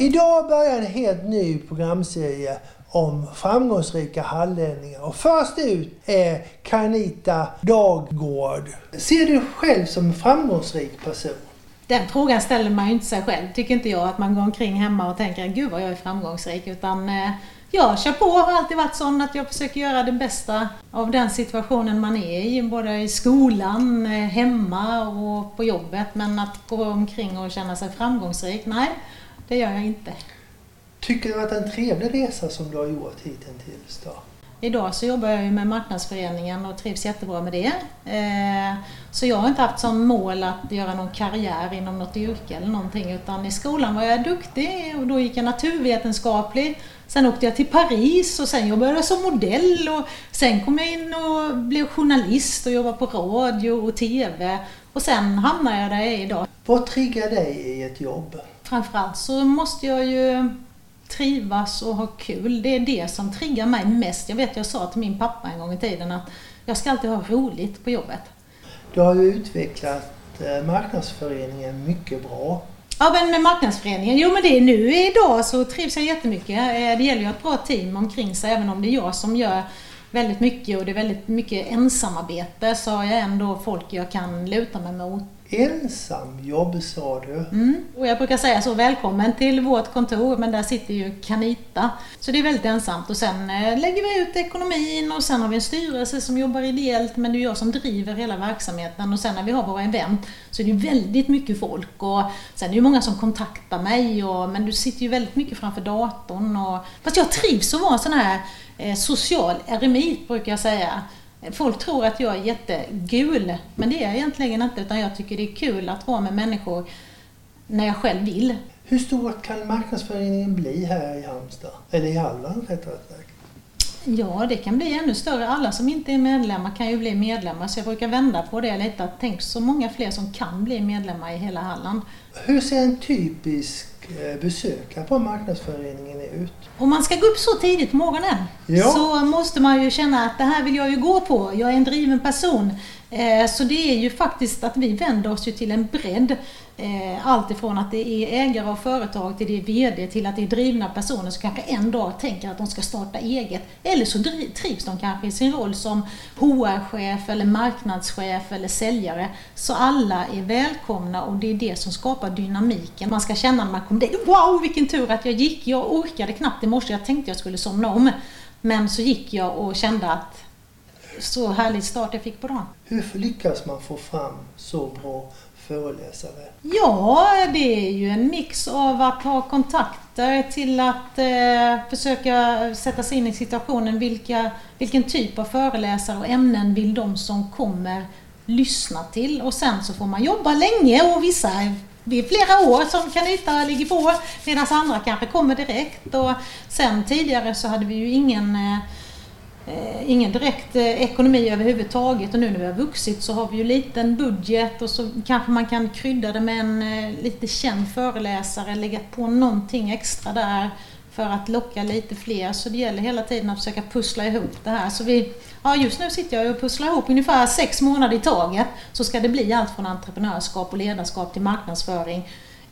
Idag börjar en helt ny programserie om framgångsrika hallänningar. Och först ut är Kanita Daggård. Ser du dig själv som en framgångsrik person? Den frågan ställer man ju inte sig själv, tycker inte jag, att man går omkring hemma och tänker gud vad jag är framgångsrik. Utan eh, jag kör på, har alltid varit sån att jag försöker göra det bästa av den situationen man är i, både i skolan, eh, hemma och på jobbet. Men att gå omkring och känna sig framgångsrik, nej, det gör jag inte. Tycker du att det är en trevlig resa som du har gjort hittills då? Idag så jobbar jag ju med marknadsföreningen och trivs jättebra med det. Eh, så jag har inte haft som mål att göra någon karriär inom något yrke eller någonting utan i skolan var jag duktig och då gick jag naturvetenskaplig. Sen åkte jag till Paris och sen jobbade jag som modell och sen kom jag in och blev journalist och jobbade på radio och TV och sen hamnade jag där jag är idag. Vad triggar dig i ett jobb? Framförallt så måste jag ju trivas och ha kul. Det är det som triggar mig mest. Jag vet jag sa till min pappa en gång i tiden att jag ska alltid ha roligt på jobbet. Du har ju utvecklat eh, marknadsföreningen mycket bra. Ja, men med marknadsföreningen, jo men det är nu idag så trivs jag jättemycket. Eh, det gäller ju att ha ett bra team omkring sig, även om det är jag som gör väldigt mycket och det är väldigt mycket ensamarbete så har jag ändå folk jag kan luta mig mot ensamjobb sa du. Mm. Och jag brukar säga så, välkommen till vårt kontor, men där sitter ju Kanita. Så det är väldigt ensamt och sen eh, lägger vi ut ekonomin och sen har vi en styrelse som jobbar ideellt, men det är jag som driver hela verksamheten och sen när vi har våra event så är det väldigt mycket folk och sen är det ju många som kontaktar mig och, men du sitter ju väldigt mycket framför datorn och fast jag trivs att vara en sån här eh, social eremit brukar jag säga. Folk tror att jag är jättegul, men det är jag egentligen inte utan jag tycker det är kul att vara med människor när jag själv vill. Hur stor kan marknadsföreningen bli här i Halmstad? Eller i Halland rättare sagt? Ja, det kan bli ännu större. Alla som inte är medlemmar kan ju bli medlemmar, så jag brukar vända på det lite. Tänk så många fler som kan bli medlemmar i hela Halland. Hur ser en typisk besöka på marknadsföreningen ut. Om man ska gå upp så tidigt på morgonen ja. så måste man ju känna att det här vill jag ju gå på. Jag är en driven person. Eh, så det är ju faktiskt att vi vänder oss till en bredd. Eh, allt ifrån att det är ägare av företag till det är VD till att det är drivna personer som kanske en dag tänker att de ska starta eget. Eller så trivs de kanske i sin roll som HR-chef eller marknadschef eller säljare. Så alla är välkomna och det är det som skapar dynamiken. Man ska känna när man kommer dit, wow vilken tur att jag gick. Jag orkade knappt i morse, jag tänkte jag skulle somna om. Men så gick jag och kände att så härlig start jag fick på dagen. Hur lyckas man få fram så bra föreläsare? Ja, det är ju en mix av att ha kontakter till att eh, försöka sätta sig in i situationen. Vilka, vilken typ av föreläsare och ämnen vill de som kommer lyssna till? Och sen så får man jobba länge och vissa det är flera år som Kanita ligger på medan andra kanske kommer direkt. Och sen tidigare så hade vi ju ingen eh, eh, Eh, ingen direkt eh, ekonomi överhuvudtaget och nu när vi har vuxit så har vi ju liten budget och så kanske man kan krydda det med en eh, lite känd föreläsare, lägga på någonting extra där för att locka lite fler. Så det gäller hela tiden att försöka pussla ihop det här. Så vi, ja, just nu sitter jag och pusslar ihop ungefär sex månader i taget. Så ska det bli allt från entreprenörskap och ledarskap till marknadsföring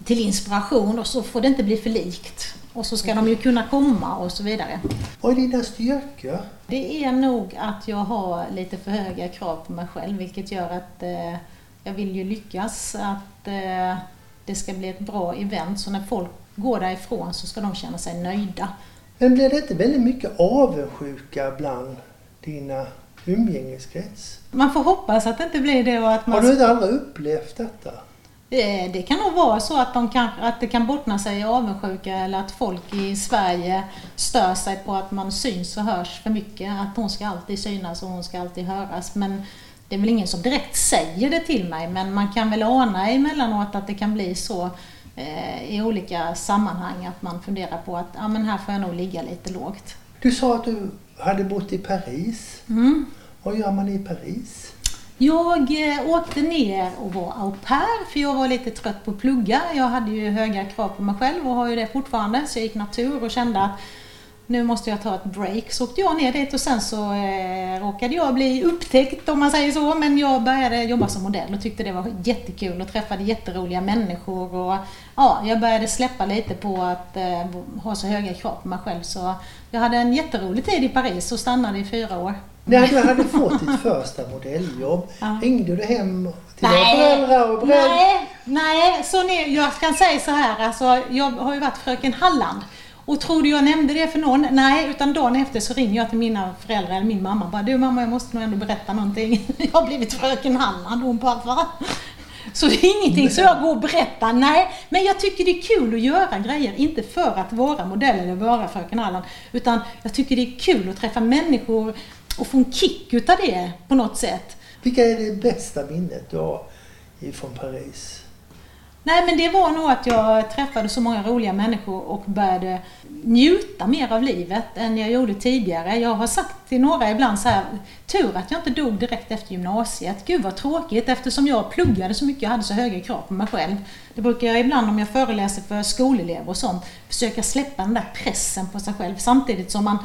till inspiration och så får det inte bli för likt. Och så ska de ju kunna komma och så vidare. Vad är dina styrkor? Det är nog att jag har lite för höga krav på mig själv vilket gör att eh, jag vill ju lyckas att eh, det ska bli ett bra event så när folk går därifrån så ska de känna sig nöjda. Men blir det inte väldigt mycket avundsjuka bland dina umgängeskrets? Man får hoppas att det inte blir det och att man... Har du inte aldrig upplevt detta? Eh, det kan nog vara så att, de kan, att det kan bottna sig i avundsjuka eller att folk i Sverige stör sig på att man syns och hörs för mycket. Att hon ska alltid synas och hon ska alltid höras. Men det är väl ingen som direkt säger det till mig men man kan väl ana emellanåt att det kan bli så eh, i olika sammanhang att man funderar på att ja, men här får jag nog ligga lite lågt. Du sa att du hade bott i Paris. Mm. Vad gör man i Paris? Jag eh, åkte ner och var au pair för jag var lite trött på att plugga. Jag hade ju höga krav på mig själv och har ju det fortfarande. Så jag gick natur och kände att nu måste jag ta ett break. Så åkte jag ner dit och sen så eh, råkade jag bli upptäckt om man säger så. Men jag började jobba som modell och tyckte det var jättekul och träffade jätteroliga människor. Och, ja, jag började släppa lite på att eh, ha så höga krav på mig själv. Så jag hade en jätterolig tid i Paris och stannade i fyra år. När du hade fått ditt första modelljobb, Ja. ringde du hem till Nej. dina föräldrar och berättade? Nej, nej, så ni, jag kan säga så här, alltså, jag har ju varit fröken Halland. Och tror du jag nämnde det för någon? Nej, utan dagen efter så ringer jag till mina föräldrar, eller min mamma bara, du mamma jag måste nog ändå berätta någonting. Jag har blivit fröken Halland. Och hon bara, va? Så det är ingenting så jag går och berättar. Nej, men jag tycker det är kul att göra grejer. Inte för att vara modell eller vara fröken Halland. Utan jag tycker det är kul att träffa människor och få en kick utav det på något sätt. Vilka är det bästa minnet du har ifrån Paris? Nej men det var nog att jag träffade så många roliga människor och började njuta mer av livet än jag gjorde tidigare. Jag har sagt till några ibland så här, tur att jag inte dog direkt efter gymnasiet. Gud vad tråkigt eftersom jag pluggade så mycket och hade så höga krav på mig själv. Det brukar jag ibland om jag föreläser för skolelever och sånt försöka släppa den där pressen på sig själv samtidigt som man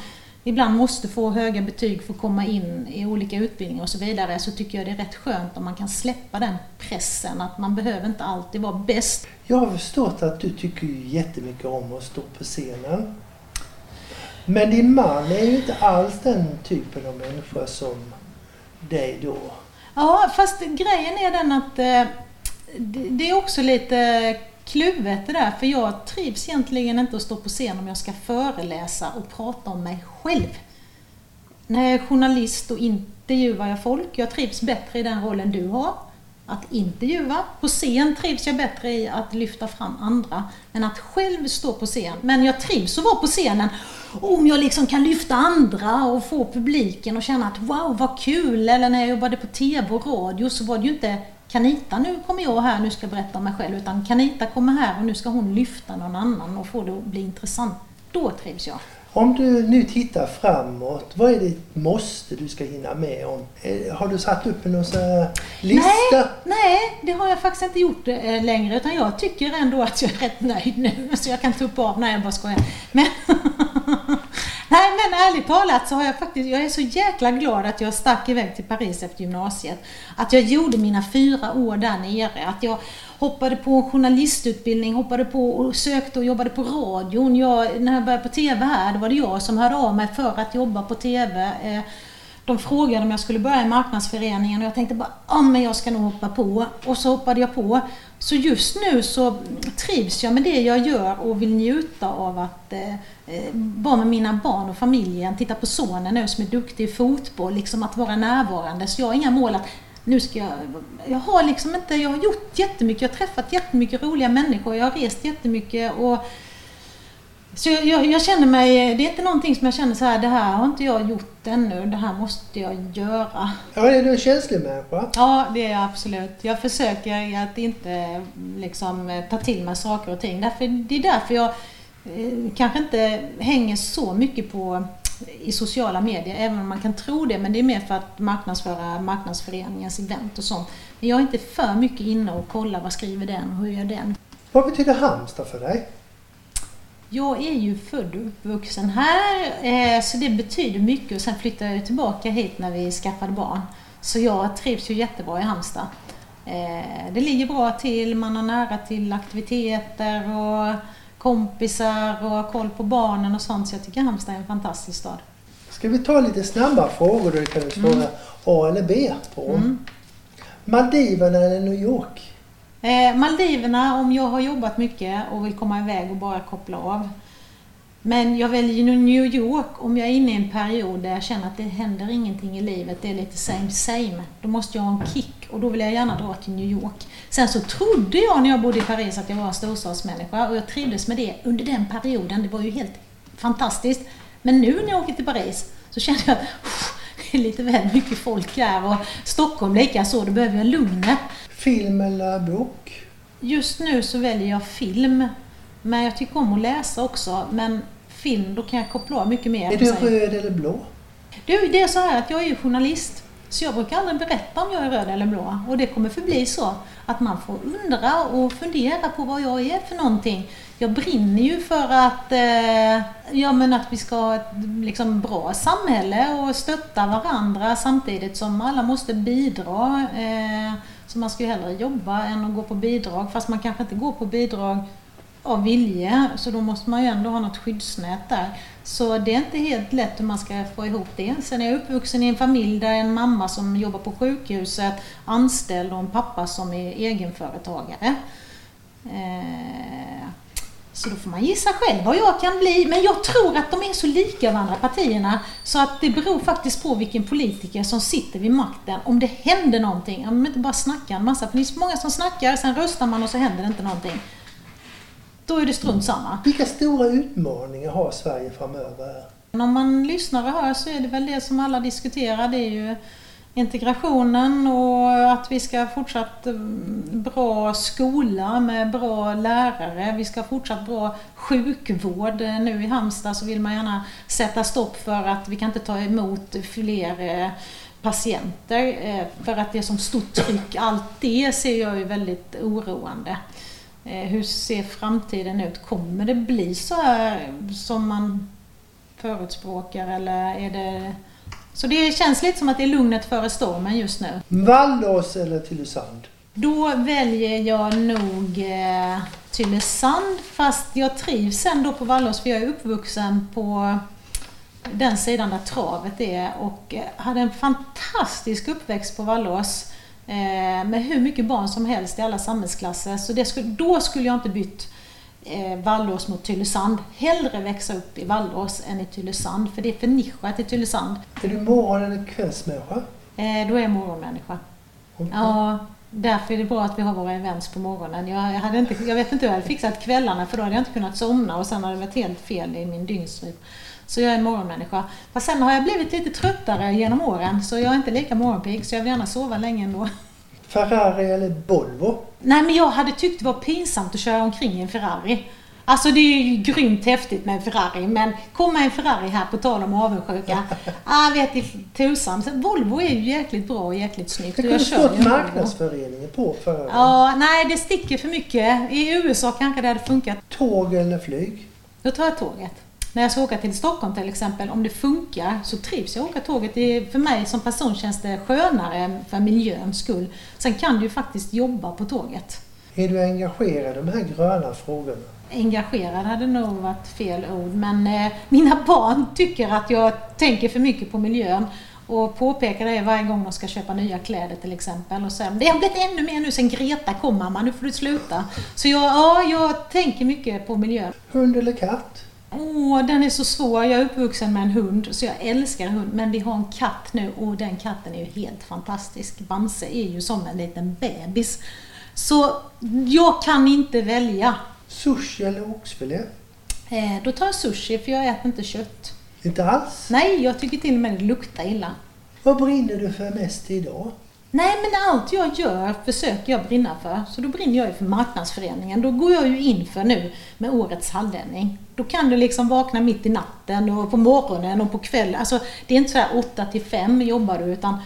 ibland måste få höga betyg för att komma in i olika utbildningar och så vidare så tycker jag det är rätt skönt om man kan släppa den pressen att man behöver inte alltid vara bäst. Jag har förstått att du tycker jättemycket om att stå på scenen. Men din man är ju inte alls den typen av människa som dig då. Ja, fast grejen är den att eh, det är också lite kluvet det där för jag trivs egentligen inte att stå på scen om jag ska föreläsa och prata om mig själv. När jag är journalist och intervjuar jag folk, jag trivs bättre i den rollen du har. Att intervjua. På scen trivs jag bättre i att lyfta fram andra än att själv stå på scen. Men jag trivs att vara på scenen om jag liksom kan lyfta andra och få publiken att känna att wow vad kul! Eller när jag jobbade på TV och radio så var det ju inte Kanita nu kommer jag här, nu ska jag berätta om mig själv. Utan Kanita kommer här och nu ska hon lyfta någon annan och få det att bli intressant. Då trivs jag. Om du nu tittar framåt, vad är det måste du ska hinna med om? Eh, Har du satt upp en sån här lista? Nej, det har jag faktiskt inte gjort eh, längre utan jag tycker ändå att jag är rätt nöjd nu. Så jag kan tuppa av, nej jag bara skojar. Men, nej men ärligt talat så har jag faktiskt, jag är så jäkla glad att jag stack iväg till Paris efter gymnasiet. Att jag gjorde mina fyra år där nere. Att jag hoppade på journalistutbildning, hoppade på och sökte och jobbade på radion. Jag, när jag började på TV här, då var det jag som hörde av mig för att jobba på TV. Eh, de frågade om jag skulle börja i marknadsföreningen och jag tänkte bara, ja men jag ska nog hoppa på. Och så hoppade jag på. Så just nu så trivs jag med det jag gör och vill njuta av att eh, eh, vara med mina barn och familjen. Titta på sonen nu som är duktig i fotboll, liksom att vara närvarande. Så jag har inga mål att nu ska jag... Jag har liksom inte... Jag har gjort jättemycket, jag har träffat jättemycket roliga människor, jag har rest jättemycket och så jag, jag, jag känner mig, det är inte någonting som jag känner så här, det här har inte jag gjort ännu, det här måste jag göra. Ja, är du en känslig människa? Ja, det är jag absolut. Jag försöker att inte liksom ta till mig saker och ting. Därför, det är därför jag eh, kanske inte hänger så mycket på i sociala medier, även om man kan tro det, men det är mer för att marknadsföra marknadsföreningens event och sånt. Men jag är inte för mycket inne och kollar vad skriver den och hur gör den. Vad betyder Halmstad för dig? Jag är ju född och uppvuxen här, eh, så det betyder mycket. Och sen flyttade jag tillbaka hit när vi skaffade barn. Så jag trivs ju jättebra i Halmstad. Eh, det ligger bra till, man har nära till aktiviteter och kompisar och har koll på barnen och sånt. Så jag tycker Halmstad är en fantastisk stad. Ska vi ta lite snabba frågor då kan du svara A eller B på? Mm. Maldiverna eller New York? Eh, Maldiverna om jag har jobbat mycket och vill komma iväg och bara koppla av. Men jag väljer New York om jag är inne i en period där jag känner att det händer ingenting i livet. Det är lite same same. Då måste jag ha en kick och då vill jag gärna dra till New York. Sen så trodde jag när jag bodde i Paris att jag var en storstadsmänniska och jag trivdes med det under den perioden. Det var ju helt fantastiskt. Men nu när jag åker till Paris så känner jag att det är lite väl mycket folk här och Stockholm likaså. Då behöver jag lugnet. Film eller bok? Just nu så väljer jag film. Men jag tycker om att läsa också. Men film, då kan jag koppla av mycket mer. Är du röd eller blå? Du, det är så här att jag är ju journalist. Så jag brukar aldrig berätta om jag är röd eller blå. Och det kommer förbli så. Att man får undra och fundera på vad jag är för någonting. Jag brinner ju för att, eh, ja, men att vi ska ha ett liksom, bra samhälle och stötta varandra samtidigt som alla måste bidra. Eh, så man ska ju hellre jobba än att gå på bidrag. Fast man kanske inte går på bidrag av vilje. Så då måste man ju ändå ha något skyddsnät där. Så det är inte helt lätt hur man ska få ihop det. Sen är jag uppvuxen i en familj där en mamma som jobbar på sjukhuset anställd och en pappa som är egenföretagare. Eh, så då får man gissa själv vad jag kan bli. Men jag tror att de är så lika varandra partierna så att det beror faktiskt på vilken politiker som sitter vid makten. Om det händer någonting. Om de inte bara snackar en massa. För det är så många som snackar, sen röstar man och så händer det inte någonting. Då är det strunt samma. Vilka stora utmaningar har Sverige framöver? Om man lyssnar och hör så är det väl det som alla diskuterar. Det är ju integrationen och att vi ska fortsatt eh, bra skola med bra lärare. Vi ska ha fortsatt bra sjukvård. Eh, nu i Halmstad så vill man gärna sätta stopp för att vi kan inte ta emot fler eh, patienter för att det är som stort tryck. Allt det ser jag ju väldigt oroande. Hur ser framtiden ut? Kommer det bli så här som man förutspråkar eller är det... Så det känns lite som att det är lugnet före stormen just nu. Vallås eller Tylösand? Då väljer jag nog eh, Tylösand fast jag trivs ändå på Vallås för jag är uppvuxen på den sidan där travet är och eh, hade en fantastisk uppväxt på Vallås. Eh, med hur mycket barn som helst i alla samhällsklasser. Så det skulle, då skulle jag inte bytt eh, Vallås mot Tylösand. Hellre växa upp i Vallås än i Tylösand, för det är för nischat i Tylösand. Är du morgon eller kvällsmänniska? Eh, då är jag morgonmänniska. Okay. Ja, därför är det bra att vi har våra events på morgonen. Jag, hade inte, jag vet inte hur jag hade fixat kvällarna för då hade jag inte kunnat somna och sen hade det varit helt fel i min dygnsrytm. Så jag är en morgonmänniska. Fast sen har jag blivit lite tröttare genom åren så jag är inte lika morgonpigg så jag vill gärna sova länge ändå. Ferrari eller Volvo? Nej men jag hade tyckt det var pinsamt att köra omkring i en Ferrari. Alltså det är ju grymt häftigt med en Ferrari men komma en Ferrari här på tal om avundsjuka. ah, vet i tusan. Volvo är ju jäkligt bra och jäkligt snyggt. Det kunde stått marknadsföreningen på Ferrari. Ja, nej det sticker för mycket. I USA kanske det hade funkat. Tåg eller flyg? Då tar jag tåget. När jag ska åka till Stockholm till exempel, om det funkar så trivs jag att åka tåget. Det för mig som person känns det skönare för miljöns skull. Sen kan du ju faktiskt jobba på tåget. Är du engagerad i de här gröna frågorna? Engagerad hade nog varit fel ord, men eh, mina barn tycker att jag tänker för mycket på miljön och påpekar det varje gång de ska köpa nya kläder till exempel. Och sen, det har blivit ännu mer nu sen Greta kom mamma, nu får du sluta. Så jag, ja, jag tänker mycket på miljön. Hund eller katt? Åh, den är så svår. Jag är uppvuxen med en hund, så jag älskar hund. Men vi har en katt nu och den katten är ju helt fantastisk. Bamse är ju som en liten bebis. Så jag kan inte välja. Sushi eller oxfilé? Eh, då tar jag sushi, för jag äter inte kött. Inte alls? Nej, jag tycker till och med det luktar illa. Vad brinner du för mest idag? Nej, men allt jag gör försöker jag brinna för. Så då brinner jag ju för marknadsföreningen. Då går jag ju in för nu med årets hallänning. Då kan du liksom vakna mitt i natten och på morgonen och på kvällen. Alltså, det är inte så här 8 till 5 jobbar du, utan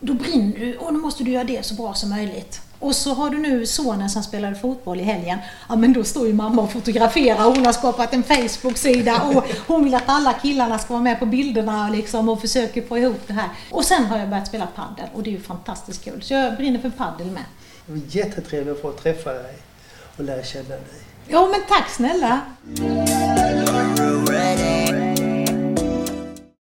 då brinner du och då måste du göra det så bra som möjligt. Och så har du nu sonen som spelade fotboll i helgen. Ja men då står ju mamma och fotograferar. Hon har skapat en Facebook-sida och hon vill att alla killarna ska vara med på bilderna liksom och försöker få ihop det här. Och sen har jag börjat spela padel och det är ju fantastiskt kul. Så jag brinner för padel med. Det var jättetrevligt att få träffa dig och lära känna dig. Ja men tack snälla!